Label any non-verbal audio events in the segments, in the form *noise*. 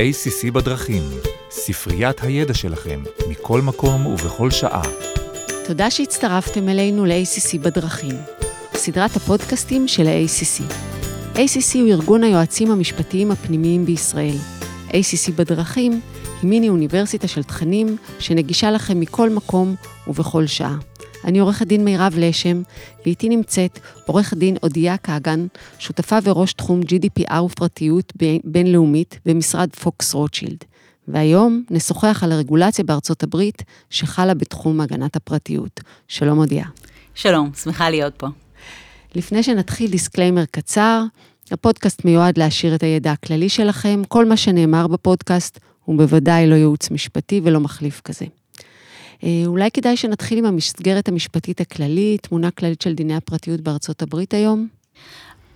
ACC בדרכים, ספריית הידע שלכם, מכל מקום ובכל שעה. תודה שהצטרפתם אלינו ל-ACC בדרכים, סדרת הפודקאסטים של ה-ACC. ACC הוא ארגון היועצים המשפטיים הפנימיים בישראל. ACC בדרכים היא מיני אוניברסיטה של תכנים שנגישה לכם מכל מקום ובכל שעה. אני עורכת דין מירב לשם, ואיתי נמצאת עורכת דין אודיה כגן, שותפה וראש תחום GDPR ופרטיות בינלאומית במשרד פוקס רוטשילד. והיום נשוחח על הרגולציה בארצות הברית שחלה בתחום הגנת הפרטיות. שלום אודיה. שלום, שמחה להיות פה. לפני שנתחיל disclaimer קצר, הפודקאסט מיועד להעשיר את הידע הכללי שלכם, כל מה שנאמר בפודקאסט הוא בוודאי לא ייעוץ משפטי ולא מחליף כזה. אה, אולי כדאי שנתחיל עם המסגרת המשפטית הכללית, תמונה כללית של דיני הפרטיות בארצות הברית היום.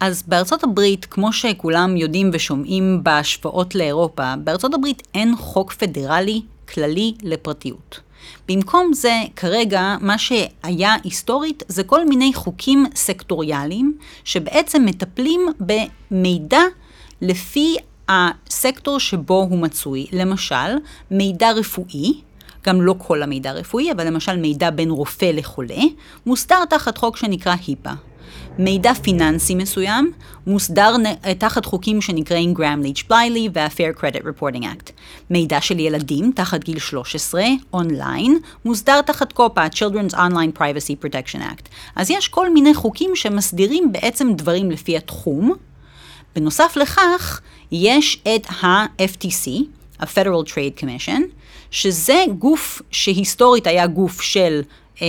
אז בארצות הברית, כמו שכולם יודעים ושומעים בהשוואות לאירופה, בארצות הברית אין חוק פדרלי כללי לפרטיות. במקום זה, כרגע, מה שהיה היסטורית זה כל מיני חוקים סקטוריאליים, שבעצם מטפלים במידע לפי הסקטור שבו הוא מצוי. למשל, מידע רפואי, גם לא כל המידע הרפואי, אבל למשל מידע בין רופא לחולה, מוסדר תחת חוק שנקרא היפה. מידע פיננסי מסוים מוסדר תחת חוקים שנקראים גראם ליץ' בליילי וה-Fair Credit Reporting Act. מידע של ילדים תחת גיל 13, אונליין, מוסדר תחת קופה, Children's Online Privacy Protection Act. אז יש כל מיני חוקים שמסדירים בעצם דברים לפי התחום. בנוסף לכך, יש את ה-FTC, ה-Federal Trade Commission, שזה גוף שהיסטורית היה גוף של אה,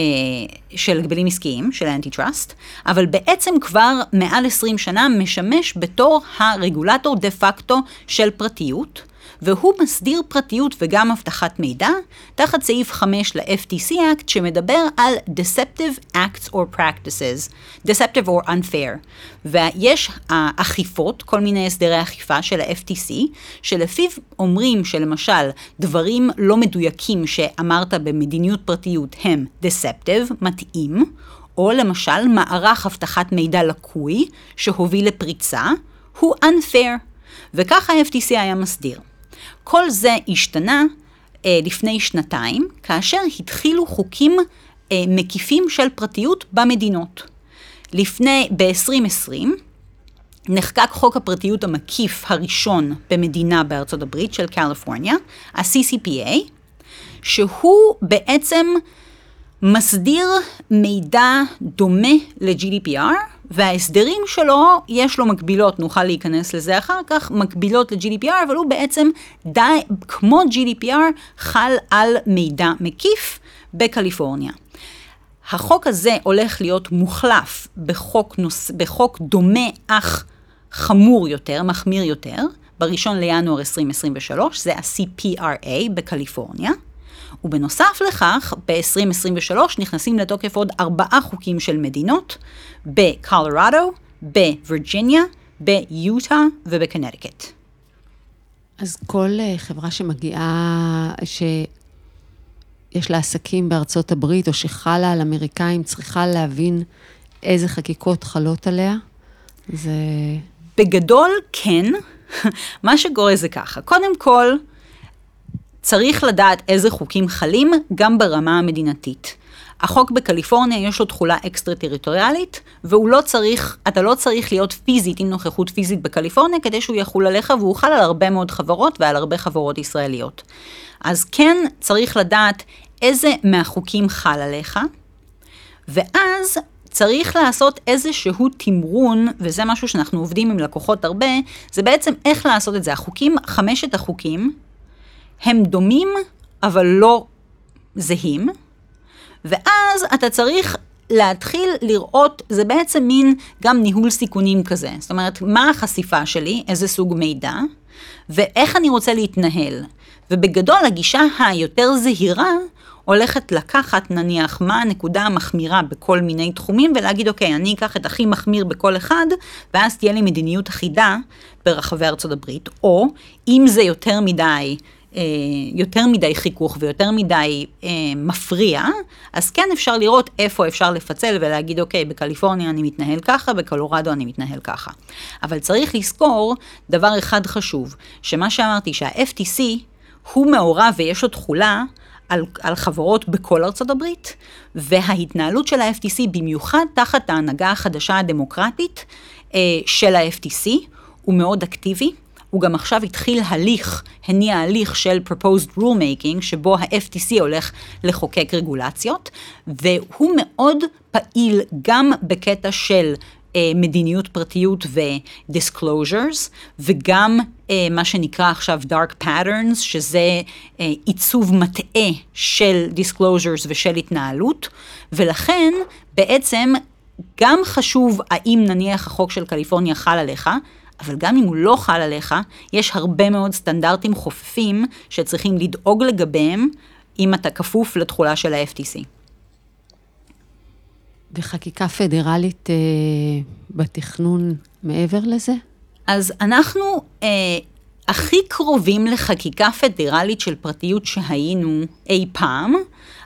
של הגבלים עסקיים, של האנטי-טראסט, אבל בעצם כבר מעל 20 שנה משמש בתור הרגולטור דה פקטו של פרטיות. והוא מסדיר פרטיות וגם אבטחת מידע, תחת סעיף 5 ל-FTC Act, שמדבר על Deceptive Acts or Practices, Deceptive or Unfair. ויש האכיפות, כל מיני הסדרי אכיפה של ה-FTC, שלפיו אומרים שלמשל דברים לא מדויקים שאמרת במדיניות פרטיות הם Deceptive, מתאים, או למשל מערך אבטחת מידע לקוי שהוביל לפריצה, הוא unfair. וככה ה-FTC היה מסדיר. כל זה השתנה אה, לפני שנתיים, כאשר התחילו חוקים אה, מקיפים של פרטיות במדינות. לפני, ב-2020, נחקק חוק הפרטיות המקיף הראשון במדינה בארצות הברית של קליפורניה, ה-CCPA, שהוא בעצם מסדיר מידע דומה ל-GDPR, וההסדרים שלו, יש לו מקבילות, נוכל להיכנס לזה אחר כך, מקבילות ל-GDPR, אבל הוא בעצם די, כמו GDPR, חל על מידע מקיף בקליפורניה. החוק הזה הולך להיות מוחלף בחוק, נוס, בחוק דומה אך חמור יותר, מחמיר יותר, בראשון לינואר 2023, זה ה-CPRA בקליפורניה. ובנוסף לכך, ב-2023 נכנסים לתוקף עוד ארבעה חוקים של מדינות, בקולורדו, בווירג'יניה, ביוטה ובקנטיקט. אז כל uh, חברה שמגיעה, שיש לה עסקים בארצות הברית, או שחלה על אמריקאים, צריכה להבין איזה חקיקות חלות עליה? זה... בגדול, כן. *laughs* מה שקורה זה ככה, קודם כל, צריך לדעת איזה חוקים חלים גם ברמה המדינתית. החוק בקליפורניה יש לו תחולה אקסטרה טריטוריאלית, והוא לא צריך, אתה לא צריך להיות פיזית עם נוכחות פיזית בקליפורניה כדי שהוא יחול עליך, והוא חל על הרבה מאוד חברות ועל הרבה חברות ישראליות. אז כן צריך לדעת איזה מהחוקים חל עליך, ואז צריך לעשות איזשהו תמרון, וזה משהו שאנחנו עובדים עם לקוחות הרבה, זה בעצם איך לעשות את זה. החוקים, חמשת החוקים, הם דומים, אבל לא זהים, ואז אתה צריך להתחיל לראות, זה בעצם מין גם ניהול סיכונים כזה. זאת אומרת, מה החשיפה שלי, איזה סוג מידע, ואיך אני רוצה להתנהל. ובגדול, הגישה היותר זהירה הולכת לקחת, נניח, מה הנקודה המחמירה בכל מיני תחומים, ולהגיד, אוקיי, אני אקח את הכי מחמיר בכל אחד, ואז תהיה לי מדיניות אחידה ברחבי ארצות הברית, או אם זה יותר מדי יותר מדי חיכוך ויותר מדי אה, מפריע, אז כן אפשר לראות איפה אפשר לפצל ולהגיד, אוקיי, בקליפורניה אני מתנהל ככה, בקולורדו אני מתנהל ככה. אבל צריך לזכור דבר אחד חשוב, שמה שאמרתי, שה-FTC הוא מעורב ויש לו תכולה על, על חברות בכל ארצות הברית, וההתנהלות של ה-FTC, במיוחד תחת ההנהגה החדשה הדמוקרטית אה, של ה-FTC, הוא מאוד אקטיבי. הוא גם עכשיו התחיל הליך, הניע הליך של proposed rulemaking, שבו ה-FTC הולך לחוקק רגולציות, והוא מאוד פעיל גם בקטע של אה, מדיניות פרטיות ו-disclosures, וגם אה, מה שנקרא עכשיו dark patterns, שזה אה, עיצוב מטעה של disclosures ושל התנהלות, ולכן בעצם גם חשוב האם נניח החוק של קליפורניה חל עליך, אבל גם אם הוא לא חל עליך, יש הרבה מאוד סטנדרטים חופפים שצריכים לדאוג לגביהם אם אתה כפוף לתכולה של ה-FTC. וחקיקה פדרלית אה, בתכנון מעבר לזה? אז אנחנו אה, הכי קרובים לחקיקה פדרלית של פרטיות שהיינו אי פעם,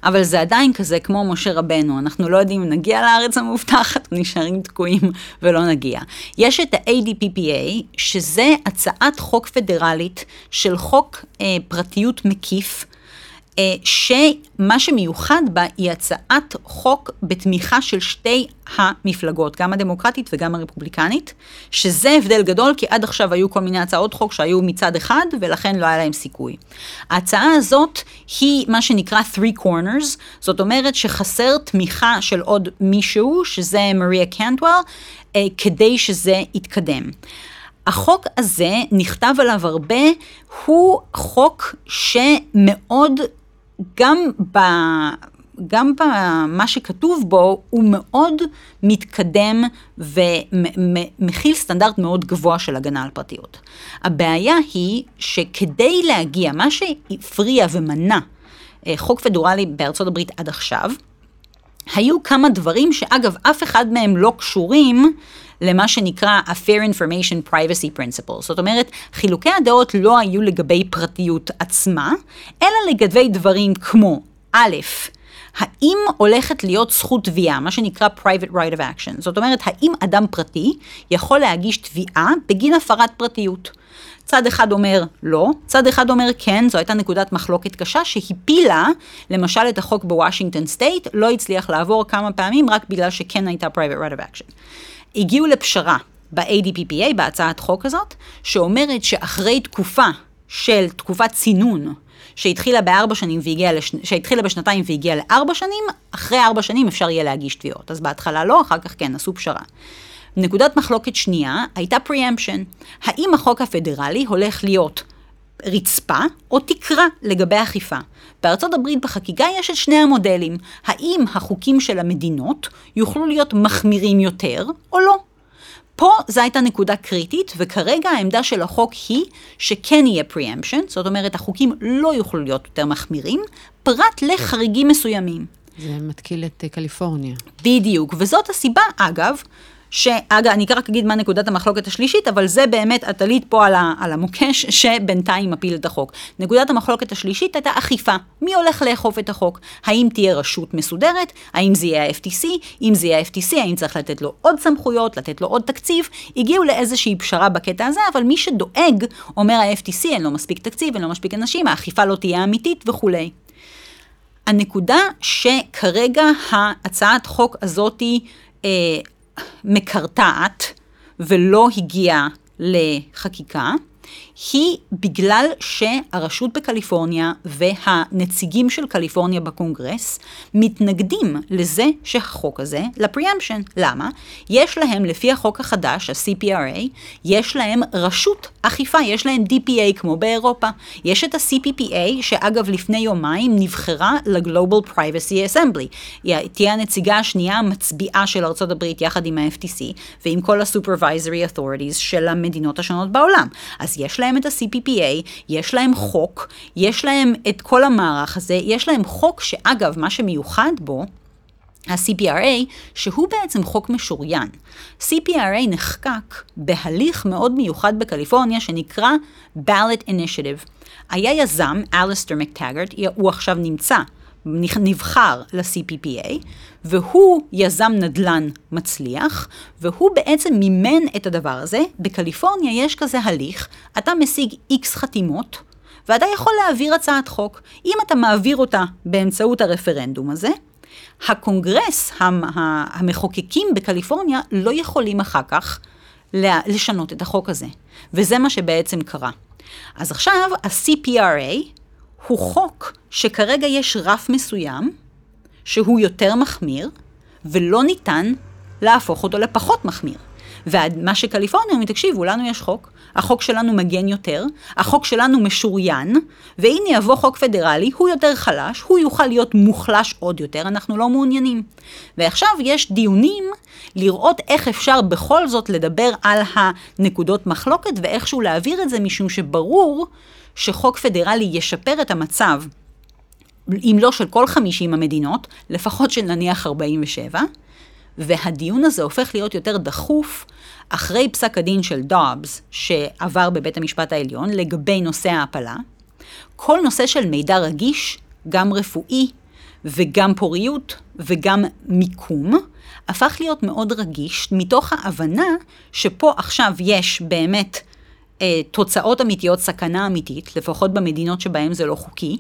אבל זה עדיין כזה כמו משה רבנו, אנחנו לא יודעים אם נגיע לארץ המובטחת נשארים תקועים ולא נגיע. יש את ה-ADPPA, שזה הצעת חוק פדרלית של חוק אה, פרטיות מקיף, שמה שמיוחד בה היא הצעת חוק בתמיכה של שתי המפלגות, גם הדמוקרטית וגם הרפובליקנית, שזה הבדל גדול, כי עד עכשיו היו כל מיני הצעות חוק שהיו מצד אחד, ולכן לא היה להם סיכוי. ההצעה הזאת היא מה שנקרא three corners, זאת אומרת שחסר תמיכה של עוד מישהו, שזה מריה קנטוול, אה, כדי שזה יתקדם. החוק הזה, נכתב עליו הרבה, הוא חוק שמאוד גם ב... גם במה שכתוב בו, הוא מאוד מתקדם ומכיל סטנדרט מאוד גבוה של הגנה על פרטיות. הבעיה היא שכדי להגיע, מה שהפריע ומנע אה, חוק פדורלי בארצות הברית עד עכשיו, היו כמה דברים שאגב, אף אחד מהם לא קשורים למה שנקרא ה Fair Information Privacy Principle. זאת אומרת, חילוקי הדעות לא היו לגבי פרטיות עצמה, אלא לגבי דברים כמו, א', האם הולכת להיות זכות תביעה, מה שנקרא private right of action. זאת אומרת, האם אדם פרטי יכול להגיש תביעה בגין הפרת פרטיות. צד אחד אומר לא, צד אחד אומר כן, זו הייתה נקודת מחלוקת קשה שהפילה, למשל את החוק בוושינגטון סטייט, לא הצליח לעבור כמה פעמים רק בגלל שכן הייתה private right of action. הגיעו לפשרה ב-ADPPA, בהצעת חוק הזאת, שאומרת שאחרי תקופה של תקופת צינון, שהתחילה בארבע שנים והגיעה, לש... שהתחילה בשנתיים והגיעה לארבע שנים, אחרי ארבע שנים אפשר יהיה להגיש תביעות. אז בהתחלה לא, אחר כך כן, עשו פשרה. נקודת מחלוקת שנייה הייתה preemption. האם החוק הפדרלי הולך להיות רצפה או תקרה לגבי אכיפה. בארצות הברית בחקיקה יש את שני המודלים. האם החוקים של המדינות יוכלו להיות מחמירים יותר או לא? פה זו הייתה נקודה קריטית, וכרגע העמדה של החוק היא שכן יהיה preemption, זאת אומרת החוקים לא יוכלו להיות יותר מחמירים, פרט לחריגים מסוימים. זה מתקיל את קליפורניה. בדיוק, וזאת הסיבה, אגב, שאגב, אני רק אגיד מה נקודת המחלוקת השלישית, אבל זה באמת, את עלית פה על, ה, על המוקש *laughs* שבינתיים מפיל את החוק. נקודת המחלוקת השלישית הייתה אכיפה. מי הולך לאכוף את החוק? האם תהיה רשות מסודרת? האם זה יהיה ה-FTC? אם זה יהיה ה-FTC, האם צריך לתת לו עוד סמכויות, לתת לו עוד תקציב? הגיעו לאיזושהי פשרה בקטע הזה, אבל מי שדואג, אומר ה-FTC, אין לו מספיק תקציב, אין לו מספיק אנשים, האכיפה לא תהיה אמיתית וכולי. הנקודה שכרגע ההצעת חוק הזאתי אה, מקרטעת ולא הגיעה לחקיקה, היא בגלל שהרשות בקליפורניה והנציגים של קליפורניה בקונגרס מתנגדים לזה שהחוק הזה, לפריאמפשן. למה? יש להם, לפי החוק החדש, ה-CPRA, יש להם רשות אכיפה, יש להם DPA כמו באירופה. יש את ה-CPPA, שאגב לפני יומיים נבחרה ל-Global Privacy Assembly. היא תהיה הנציגה השנייה המצביעה של ארה"ב יחד עם ה-FTC ועם כל ה-Supervisory Authorities של המדינות השונות בעולם. אז יש להם את ה-CPPA, יש להם חוק, יש להם את כל המערך הזה, יש להם חוק שאגב, מה שמיוחד בו, ה-CPRA, שהוא בעצם חוק משוריין. CPRA נחקק בהליך מאוד מיוחד בקליפורניה שנקרא Ballot Initiative. היה יזם, אליסטר מקטגרט, הוא עכשיו נמצא, נבחר ל-CPPA, והוא יזם נדל"ן מצליח, והוא בעצם מימן את הדבר הזה. בקליפורניה יש כזה הליך, אתה משיג איקס חתימות, ואתה יכול להעביר הצעת חוק. אם אתה מעביר אותה באמצעות הרפרנדום הזה, הקונגרס, המחוקקים בקליפורניה, לא יכולים אחר כך לשנות את החוק הזה. וזה מה שבעצם קרה. אז עכשיו ה-CPRA הוא חוק שכרגע יש רף מסוים, שהוא יותר מחמיר, ולא ניתן להפוך אותו לפחות מחמיר. ומה שקליפורניה אומרים, תקשיבו, לנו יש חוק, החוק שלנו מגן יותר, החוק שלנו משוריין, והנה יבוא חוק פדרלי, הוא יותר חלש, הוא יוכל להיות מוחלש עוד יותר, אנחנו לא מעוניינים. ועכשיו יש דיונים לראות איך אפשר בכל זאת לדבר על הנקודות מחלוקת ואיכשהו להעביר את זה, משום שברור שחוק פדרלי ישפר את המצב, אם לא של כל 50 המדינות, לפחות של נניח 47, והדיון הזה הופך להיות יותר דחוף אחרי פסק הדין של דובס, שעבר בבית המשפט העליון, לגבי נושא ההעפלה. כל נושא של מידע רגיש, גם רפואי וגם פוריות וגם מיקום, הפך להיות מאוד רגיש, מתוך ההבנה שפה עכשיו יש באמת אה, תוצאות אמיתיות, סכנה אמיתית, לפחות במדינות שבהן זה לא חוקי.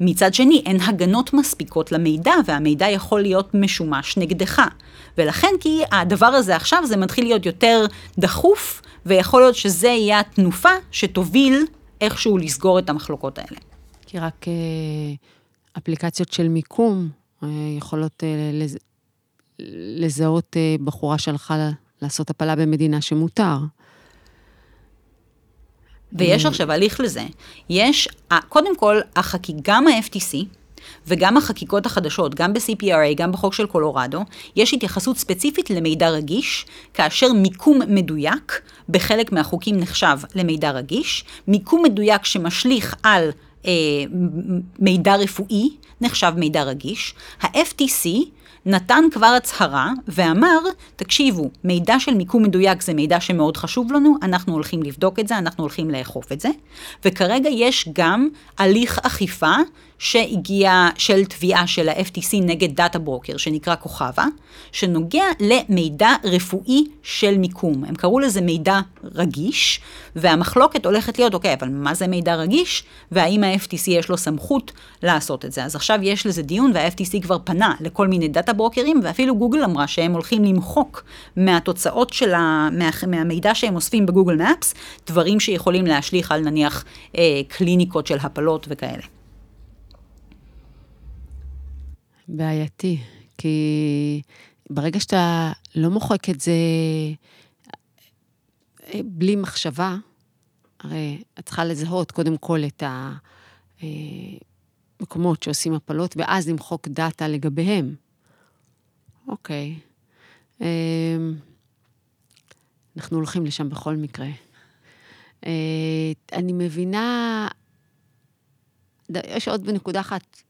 מצד שני, אין הגנות מספיקות למידע, והמידע יכול להיות משומש נגדך. ולכן כי הדבר הזה עכשיו, זה מתחיל להיות יותר דחוף, ויכול להיות שזה יהיה התנופה שתוביל איכשהו לסגור את המחלוקות האלה. כי רק אה, אפליקציות של מיקום אה, יכולות אה, לז... לזהות בחורה שהלכה לעשות הפלה במדינה שמותר. ויש עכשיו הליך לזה. יש, קודם כל, החקיק, גם ה-FTC, וגם החקיקות החדשות, גם ב-CPRA, גם בחוק של קולורדו, יש התייחסות ספציפית למידע רגיש, כאשר מיקום מדויק בחלק מהחוקים נחשב למידע רגיש, מיקום מדויק שמשליך על אה, מידע רפואי נחשב מידע רגיש, ה-FTC נתן כבר הצהרה ואמר, תקשיבו, מידע של מיקום מדויק זה מידע שמאוד חשוב לנו, אנחנו הולכים לבדוק את זה, אנחנו הולכים לאכוף את זה, וכרגע יש גם הליך אכיפה שהגיע של תביעה של ה-FTC נגד דאטה ברוקר, שנקרא כוכבה, שנוגע למידע רפואי של מיקום. הם קראו לזה מידע רגיש, והמחלוקת הולכת להיות, אוקיי, אבל מה זה מידע רגיש, והאם ה-FTC יש לו סמכות לעשות את זה. אז עכשיו יש לזה דיון, וה-FTC כבר פנה לכל מיני דאטה ברוקרים, ואפילו גוגל אמרה שהם הולכים למחוק מהתוצאות של ה... מה... מהמידע שהם אוספים בגוגל מפס, דברים שיכולים להשליך על נניח אה, קליניקות של הפלות וכאלה. בעייתי, כי ברגע שאתה לא מוחק את זה אה, בלי מחשבה, הרי את צריכה לזהות קודם כל את המקומות אה, שעושים הפלות, ואז למחוק דאטה לגביהם. אוקיי. אה, אנחנו הולכים לשם בכל מקרה. אני מבינה, יש עוד נקודה אחת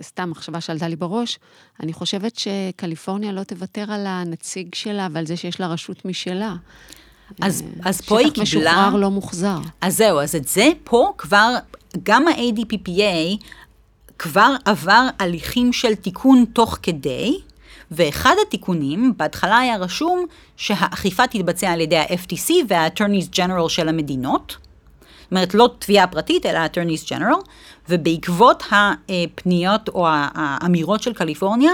סתם מחשבה שעלתה לי בראש, אני חושבת שקליפורניה לא תוותר על הנציג שלה ועל זה שיש לה רשות משלה. אז, אה, אז פה היא קיבלה... שטח משוחרר לא מוחזר. אז זהו, אז את זה פה כבר, גם ה-ADPPA כבר עבר הליכים של תיקון תוך כדי, ואחד התיקונים, בהתחלה היה רשום שהאכיפה תתבצע על ידי ה-FTC וה-Attorneys General של המדינות. זאת אומרת, לא תביעה פרטית, אלא ה-Attorneys General, ובעקבות הפניות או האמירות של קליפורניה,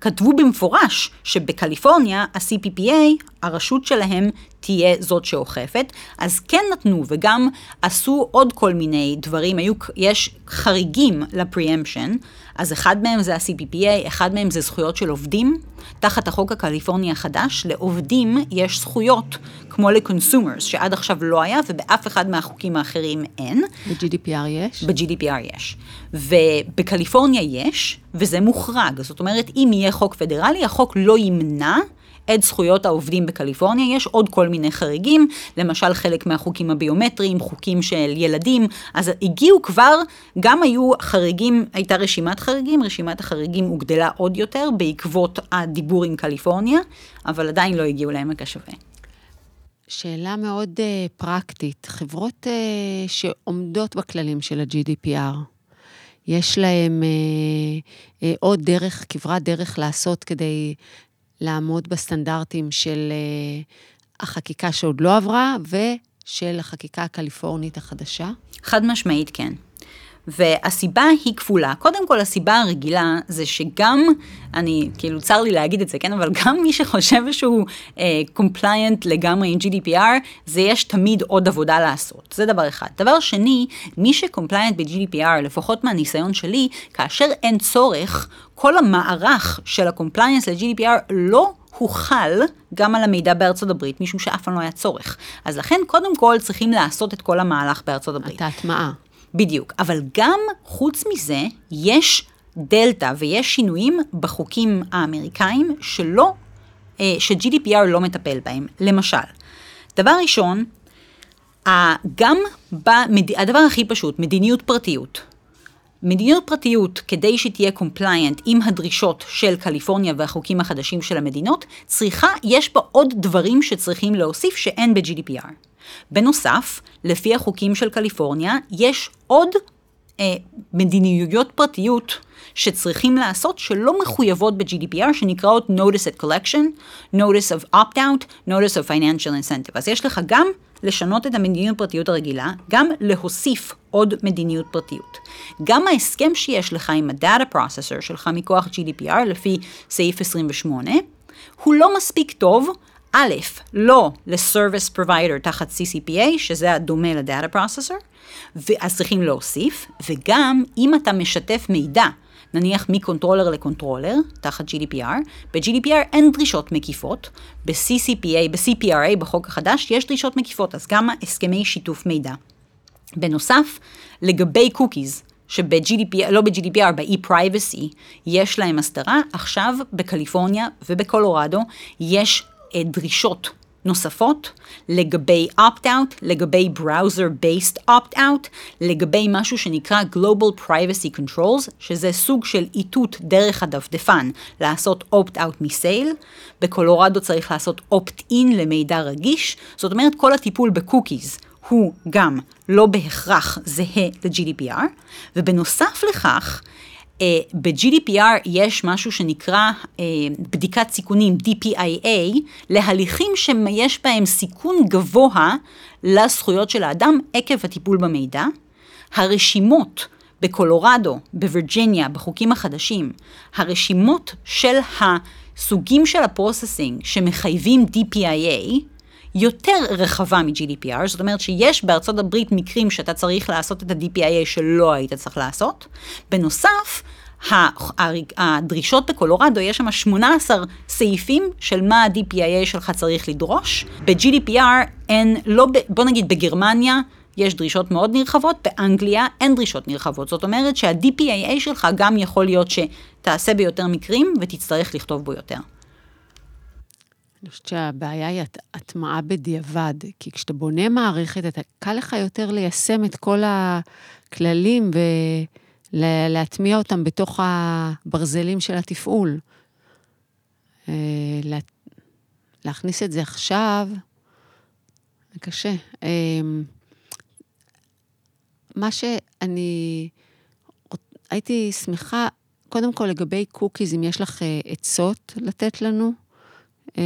כתבו במפורש שבקליפורניה ה-CPPA, הרשות שלהם תהיה זאת שאוכפת, אז כן נתנו וגם עשו עוד כל מיני דברים, היו, יש חריגים לפריאמפשן, אז אחד מהם זה ה-CPPA, אחד מהם זה זכויות של עובדים. תחת החוק הקליפורני החדש, לעובדים יש זכויות כמו לקונסומרס, שעד עכשיו לא היה ובאף אחד מהחוקים האחרים אין. ב-GDPR יש? ב-GDPR יש. ובקליפורניה יש, וזה מוחרג. זאת אומרת, אם יהיה חוק פדרלי, החוק לא ימנע את זכויות העובדים בקליפורניה, יש עוד כל מיני חריגים, למשל חלק מהחוקים הביומטריים, חוקים של ילדים, אז הגיעו כבר, גם היו חריגים, הייתה רשימת חריגים, רשימת החריגים הוגדלה עוד יותר בעקבות הדיבור עם קליפורניה, אבל עדיין לא הגיעו לעמק השווה. שאלה מאוד uh, פרקטית. חברות uh, שעומדות בכללים של ה-GDPR, יש להם uh, uh, עוד דרך, כברת דרך לעשות כדי לעמוד בסטנדרטים של uh, החקיקה שעוד לא עברה ושל החקיקה הקליפורנית החדשה? חד משמעית כן. והסיבה היא כפולה. קודם כל, הסיבה הרגילה זה שגם, אני, כאילו, צר לי להגיד את זה, כן? אבל גם מי שחושב שהוא compliant uh, לגמרי עם GDPR, זה יש תמיד עוד עבודה לעשות. זה דבר אחד. דבר שני, מי ש compliant ב-GDPR, לפחות מהניסיון שלי, כאשר אין צורך, כל המערך של ה compliance ל-GDPR לא הוחל גם על המידע בארצות הברית, משום שאף פעם לא היה צורך. אז לכן, קודם כל, צריכים לעשות את כל המהלך בארצות הברית. את ההטמעה. בדיוק, אבל גם חוץ מזה, יש דלתא ויש שינויים בחוקים האמריקאים שלא, אה, ש-GDPR לא מטפל בהם. למשל, דבר ראשון, גם במד... הדבר הכי פשוט, מדיניות פרטיות. מדיניות פרטיות, כדי שתהיה compliant עם הדרישות של קליפורניה והחוקים החדשים של המדינות, צריכה, יש בה עוד דברים שצריכים להוסיף שאין ב-GDPR. בנוסף, לפי החוקים של קליפורניה, יש עוד אה, מדיניויות פרטיות שצריכים לעשות שלא מחויבות ב-GDPR, שנקראות Notice at Collection, Notice of Opt-out, Notice of Financial Incentive. אז יש לך גם לשנות את המדיניות פרטיות הרגילה, גם להוסיף עוד מדיניות פרטיות. גם ההסכם שיש לך עם ה-Data Processor שלך מכוח GDPR, לפי סעיף 28, הוא לא מספיק טוב א', לא ל-Service Provider תחת CCPA, שזה הדומה ל-Data Processor, ואז צריכים להוסיף, וגם אם אתה משתף מידע, נניח מ controller ל controller, תחת GDPR, ב-GDPR אין דרישות מקיפות, ב-CCPA, ב-CPRA, בחוק החדש, יש דרישות מקיפות, אז גם הסכמי שיתוף מידע. בנוסף, לגבי קוקיז, שב-GDPR, לא ב-GDPR, ב-e-privacy, יש להם הסדרה, עכשיו בקליפורניה ובקולורדו יש דרישות נוספות לגבי opt-out, לגבי browser-based opt-out, לגבי משהו שנקרא Global Privacy Controls, שזה סוג של איתות דרך הדפדפן לעשות opt-out מסייל. בקולורדו צריך לעשות opt-in למידע רגיש, זאת אומרת כל הטיפול בקוקיז הוא גם לא בהכרח זהה ל-GDPR, ובנוסף לכך, ב-GDPR יש משהו שנקרא uh, בדיקת סיכונים, DPIA, להליכים שיש בהם סיכון גבוה לזכויות של האדם עקב הטיפול במידע. הרשימות בקולורדו, בווירג'יניה, בחוקים החדשים, הרשימות של הסוגים של הפרוססינג שמחייבים DPIA, יותר רחבה מ-GDPR, זאת אומרת שיש בארצות הברית מקרים שאתה צריך לעשות את ה-DPIA שלא היית צריך לעשות. בנוסף, הדרישות בקולורדו, יש שם 18 סעיפים של מה ה-DPIA שלך צריך לדרוש. ב-GDPR אין, לא, בוא נגיד בגרמניה, יש דרישות מאוד נרחבות, באנגליה אין דרישות נרחבות. זאת אומרת שה-DPIA שלך גם יכול להיות שתעשה ביותר מקרים ותצטרך לכתוב בו יותר. אני חושבת שהבעיה היא הטמעה בדיעבד, כי כשאתה בונה מערכת, אתה קל לך יותר ליישם את כל הכללים ולהטמיע אותם בתוך הברזלים של התפעול. אה, להכניס את זה עכשיו, זה קשה. אה, מה שאני הייתי שמחה, קודם כל לגבי קוקיז, אם יש לך אה, עצות לתת לנו. אה,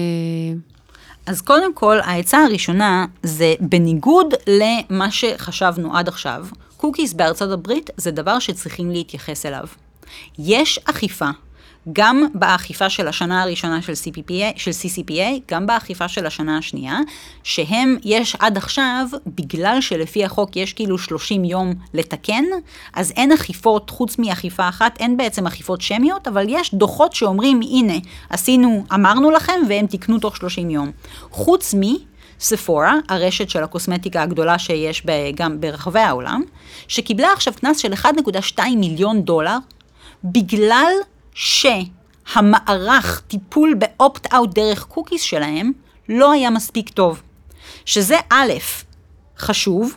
אז קודם כל, העצה הראשונה זה בניגוד למה שחשבנו עד עכשיו, קוקיס בארצות הברית זה דבר שצריכים להתייחס אליו. יש אכיפה גם באכיפה של השנה הראשונה של, CPPA, של CCPA, גם באכיפה של השנה השנייה, שהם, יש עד עכשיו, בגלל שלפי החוק יש כאילו 30 יום לתקן, אז אין אכיפות, חוץ מאכיפה אחת, אין בעצם אכיפות שמיות, אבל יש דוחות שאומרים, הנה, עשינו, אמרנו לכם, והם תיקנו תוך 30 יום. חוץ מ... ספורה, הרשת של הקוסמטיקה הגדולה שיש גם ברחבי העולם, שקיבלה עכשיו קנס של 1.2 מיליון דולר, בגלל ש... המערך טיפול ב opt-out דרך קוקיז שלהם לא היה מספיק טוב. שזה א', חשוב,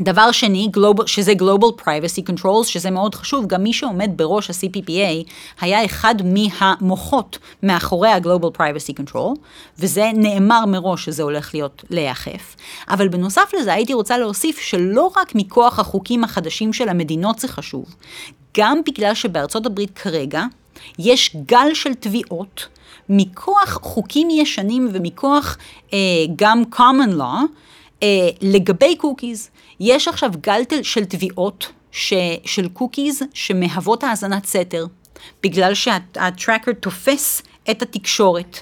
דבר שני, global, שזה Global Privacy Controls, שזה מאוד חשוב, גם מי שעומד בראש ה-CPPA היה אחד מהמוחות מאחורי ה-Global Privacy Control, וזה נאמר מראש שזה הולך להיות להיאכף. אבל בנוסף לזה הייתי רוצה להוסיף שלא רק מכוח החוקים החדשים של המדינות זה חשוב, גם בגלל שבארצות הברית כרגע יש גל של תביעות מכוח חוקים ישנים ומכוח אה, גם common law, אה, לגבי קוקיז, יש עכשיו גל של תביעות ש, של קוקיז שמהוות האזנת סתר, בגלל שה tracker תופס את התקשורת.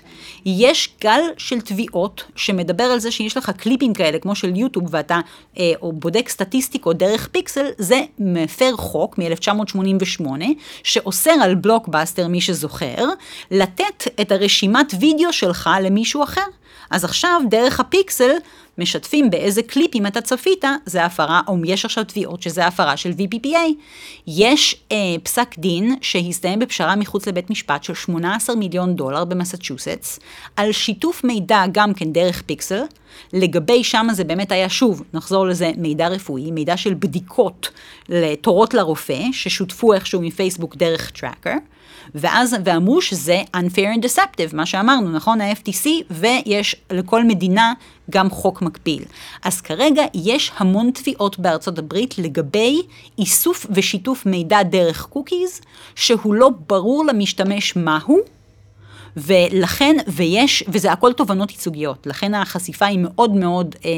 יש גל של תביעות שמדבר על זה שיש לך קליפים כאלה, כמו של יוטיוב, ואתה אה, או בודק סטטיסטיקות דרך פיקסל, זה מפר חוק מ-1988, שאוסר על בלוקבאסטר, מי שזוכר, לתת את הרשימת וידאו שלך למישהו אחר. אז עכשיו, דרך הפיקסל, משתפים באיזה קליפים אתה צפית, זה הפרה, או יש עכשיו תביעות שזה הפרה של VPPA. יש אה, פסק דין שהסתיים בפשרה מחוץ לבית משפט של 18 מיליון דולר במסצ'וסטס, על שיתוף מידע גם כן דרך פיקסל, לגבי שם זה באמת היה שוב, נחזור לזה, מידע רפואי, מידע של בדיקות לתורות לרופא, ששותפו איכשהו מפייסבוק דרך טראקר. ואז, ואמרו שזה unfair and deceptive, מה שאמרנו, נכון? ה-FTC, ויש לכל מדינה גם חוק מקביל. אז כרגע יש המון תביעות בארצות הברית לגבי איסוף ושיתוף מידע דרך קוקיז, שהוא לא ברור למשתמש מהו. ולכן, ויש, וזה הכל תובנות ייצוגיות, לכן החשיפה היא מאוד מאוד אה,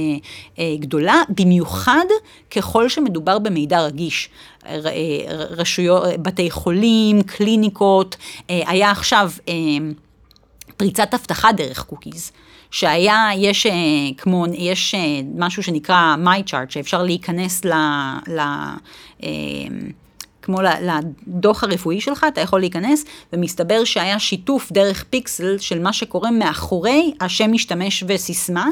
אה, גדולה, במיוחד ככל שמדובר במידע רגיש. אה, רשויות, בתי חולים, קליניקות, אה, היה עכשיו אה, פריצת אבטחה דרך קוקיז. שהיה, יש אה, כמו, יש אה, משהו שנקרא My Chart, שאפשר להיכנס ל... ל אה, כמו לדוח הרפואי שלך, אתה יכול להיכנס, ומסתבר שהיה שיתוף דרך פיקסל של מה שקורה מאחורי השם משתמש וסיסמה.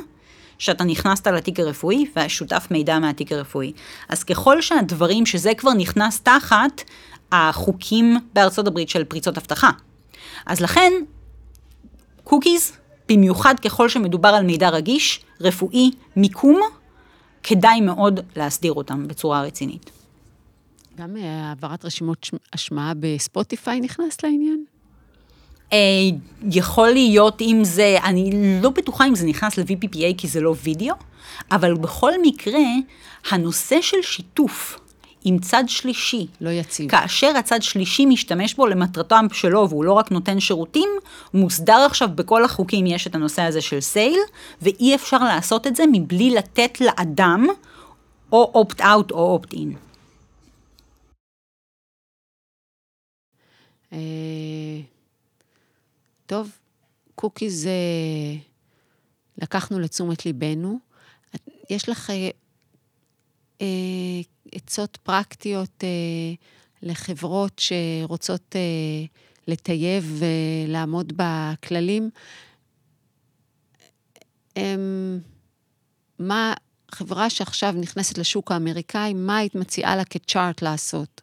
שאתה נכנסת לתיק הרפואי והשותף מידע מהתיק הרפואי. אז ככל שהדברים שזה כבר נכנס תחת החוקים בארצות הברית של פריצות אבטחה. אז לכן, קוקיז, במיוחד ככל שמדובר על מידע רגיש, רפואי, מיקום, כדאי מאוד להסדיר אותם בצורה רצינית. גם אה, העברת רשימות השמעה בספוטיפיי נכנס לעניין? אה, יכול להיות אם זה, אני לא בטוחה אם זה נכנס ל-VPPA כי זה לא וידאו, אבל בכל מקרה, הנושא של שיתוף עם צד שלישי, לא יציב. כאשר הצד שלישי משתמש בו למטרתם שלו והוא לא רק נותן שירותים, מוסדר עכשיו בכל החוקים, יש את הנושא הזה של sale, ואי אפשר לעשות את זה מבלי לתת לאדם או opt-out או opt-in. אה, טוב, קוקיז אה, לקחנו לתשומת ליבנו. יש לך אה, עצות פרקטיות לחברות שרוצות לטייב ולעמוד בכללים? מה, חברה שעכשיו נכנסת לשוק האמריקאי, מה היית מציעה לה כצ'ארט לעשות?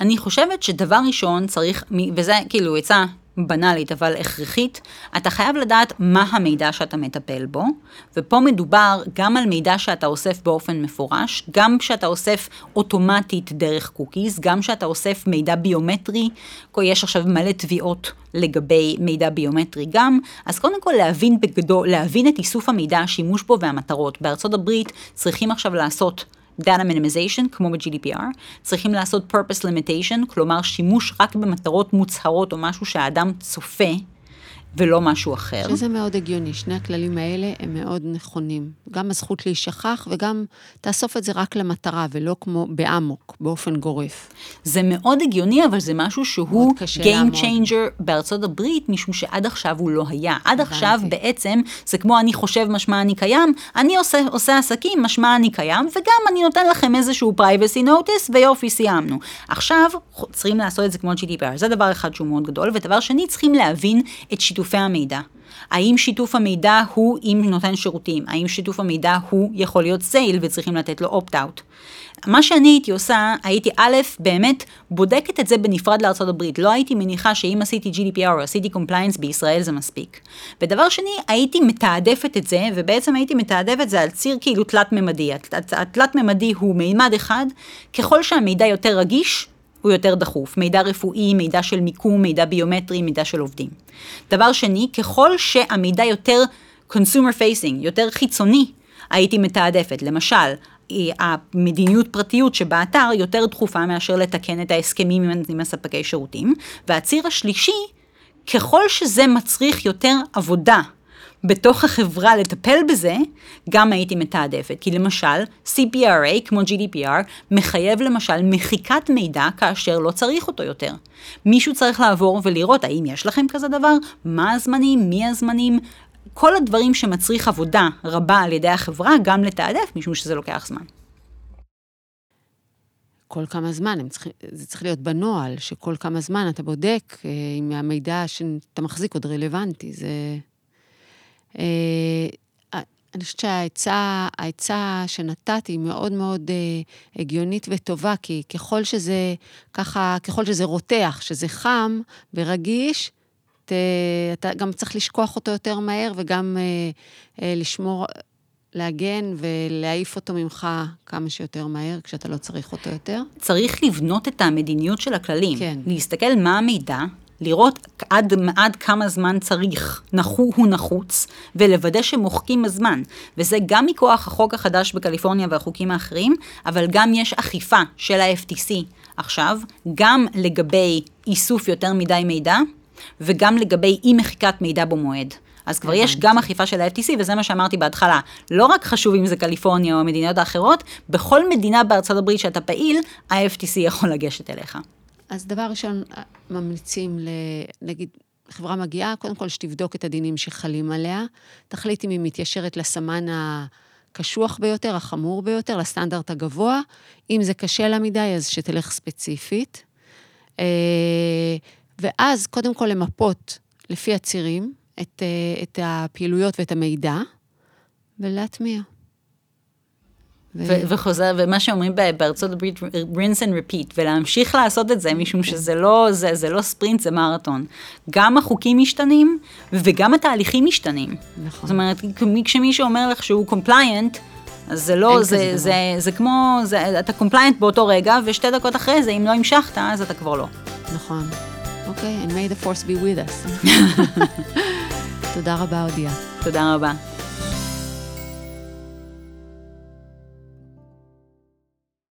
אני חושבת שדבר ראשון צריך, וזה כאילו עצה בנאלית אבל הכרחית, אתה חייב לדעת מה המידע שאתה מטפל בו, ופה מדובר גם על מידע שאתה אוסף באופן מפורש, גם כשאתה אוסף אוטומטית דרך קוקיז, גם כשאתה אוסף מידע ביומטרי, יש עכשיו מלא תביעות לגבי מידע ביומטרי גם, אז קודם כל להבין בגדול, להבין את איסוף המידע, השימוש בו והמטרות. בארצות הברית צריכים עכשיו לעשות Data Minimization, כמו ב-GDPR, צריכים לעשות Purpose Limitation, כלומר שימוש רק במטרות מוצהרות או משהו שהאדם צופה. ולא משהו אחר. שזה מאוד הגיוני, שני הכללים האלה הם מאוד נכונים. גם הזכות להישכח וגם תאסוף את זה רק למטרה, ולא כמו באמוק, באופן גורף. זה מאוד הגיוני, אבל זה משהו שהוא Game. Changer בארצות הברית, משום שעד עכשיו הוא לא היה. עד עכשיו בעצם זה כמו אני חושב משמע אני קיים, אני עושה, עושה עסקים משמע אני קיים, וגם אני נותן לכם איזשהו privacy notice, ויופי, סיימנו. עכשיו צריכים לעשות את זה כמו GDPR, זה דבר אחד שהוא מאוד גדול, ודבר שני, צריכים להבין את שיתופי המידע. האם שיתוף המידע הוא עם נותן שירותים? האם שיתוף המידע הוא יכול להיות סייל וצריכים לתת לו אופט-אאוט? מה שאני הייתי עושה, הייתי א', באמת בודקת את זה בנפרד הברית. לא הייתי מניחה שאם עשיתי GDPR או עשיתי compliance בישראל זה מספיק. ודבר שני, הייתי מתעדפת את זה, ובעצם הייתי מתעדפת את זה על ציר כאילו תלת-ממדי. התלת-ממדי הוא מימד אחד, ככל שהמידע יותר רגיש, הוא יותר דחוף. מידע רפואי, מידע של מיקום, מידע ביומטרי, מידע של עובדים. דבר שני, ככל שהמידע יותר consumer facing, יותר חיצוני, הייתי מתעדפת. למשל, המדיניות פרטיות שבאתר יותר דחופה מאשר לתקן את ההסכמים עם הספקי שירותים. והציר השלישי, ככל שזה מצריך יותר עבודה בתוך החברה לטפל בזה, גם הייתי מתעדפת. כי למשל, CPRA, כמו GDPR, מחייב למשל מחיקת מידע כאשר לא צריך אותו יותר. מישהו צריך לעבור ולראות האם יש לכם כזה דבר, מה הזמנים, מי הזמנים, כל הדברים שמצריך עבודה רבה על ידי החברה, גם לתעדף, משום שזה לוקח זמן. כל כמה זמן, צריכים, זה צריך להיות בנוהל, שכל כמה זמן אתה בודק אה, אם המידע שאתה מחזיק עוד רלוונטי. זה... אה, אני חושבת שהעצה שנתתי היא מאוד מאוד אה, הגיונית וטובה, כי ככל שזה ככה, ככל שזה רותח, שזה חם ורגיש, ת, אתה גם צריך לשכוח אותו יותר מהר וגם אה, אה, לשמור, להגן ולהעיף אותו ממך כמה שיותר מהר, כשאתה לא צריך אותו יותר. צריך לבנות את המדיניות של הכללים. כן. להסתכל מה המידע, לראות עד, עד כמה זמן צריך, נחו, הוא נחוץ, ולוודא שמוחקים הזמן. וזה גם מכוח החוק החדש בקליפורניה והחוקים האחרים, אבל גם יש אכיפה של ה-FTC עכשיו, גם לגבי איסוף יותר מדי מידע, וגם לגבי אי מחיקת מידע במועד. אז כבר יש גם אכיפה של ה-FTC, וזה מה שאמרתי בהתחלה. לא רק חשוב אם זה קליפורניה או המדינות האחרות, בכל מדינה בארצות הברית שאתה פעיל, ה-FTC יכול לגשת אליך. אז דבר ראשון, ממליצים, נגיד, חברה מגיעה, קודם כל שתבדוק את הדינים שחלים עליה, תחליט אם היא מתיישרת לסמן הקשוח ביותר, החמור ביותר, לסטנדרט הגבוה. אם זה קשה לה מדי, אז שתלך ספציפית. אה, ואז קודם כל למפות לפי הצירים את, אה, את הפעילויות ואת המידע, ולהטמיע. ו- וחוזר, ומה שאומרים בארצות הברית, rinse and repeat, ולהמשיך לעשות את זה, משום. שזה לא, זה, זה לא ספרינט, זה מרתון. גם החוקים משתנים, וגם התהליכים משתנים. נכון. זאת אומרת, כשמישהו אומר לך שהוא compliant, אז זה לא, זה, זה, זה, זה כמו, זה, אתה compliant באותו רגע, ושתי דקות אחרי זה, אם לא המשכת, אז אתה כבר לא. נכון. אוקיי, okay, and may the force be with us. *laughs* תודה רבה, אודיה. תודה רבה.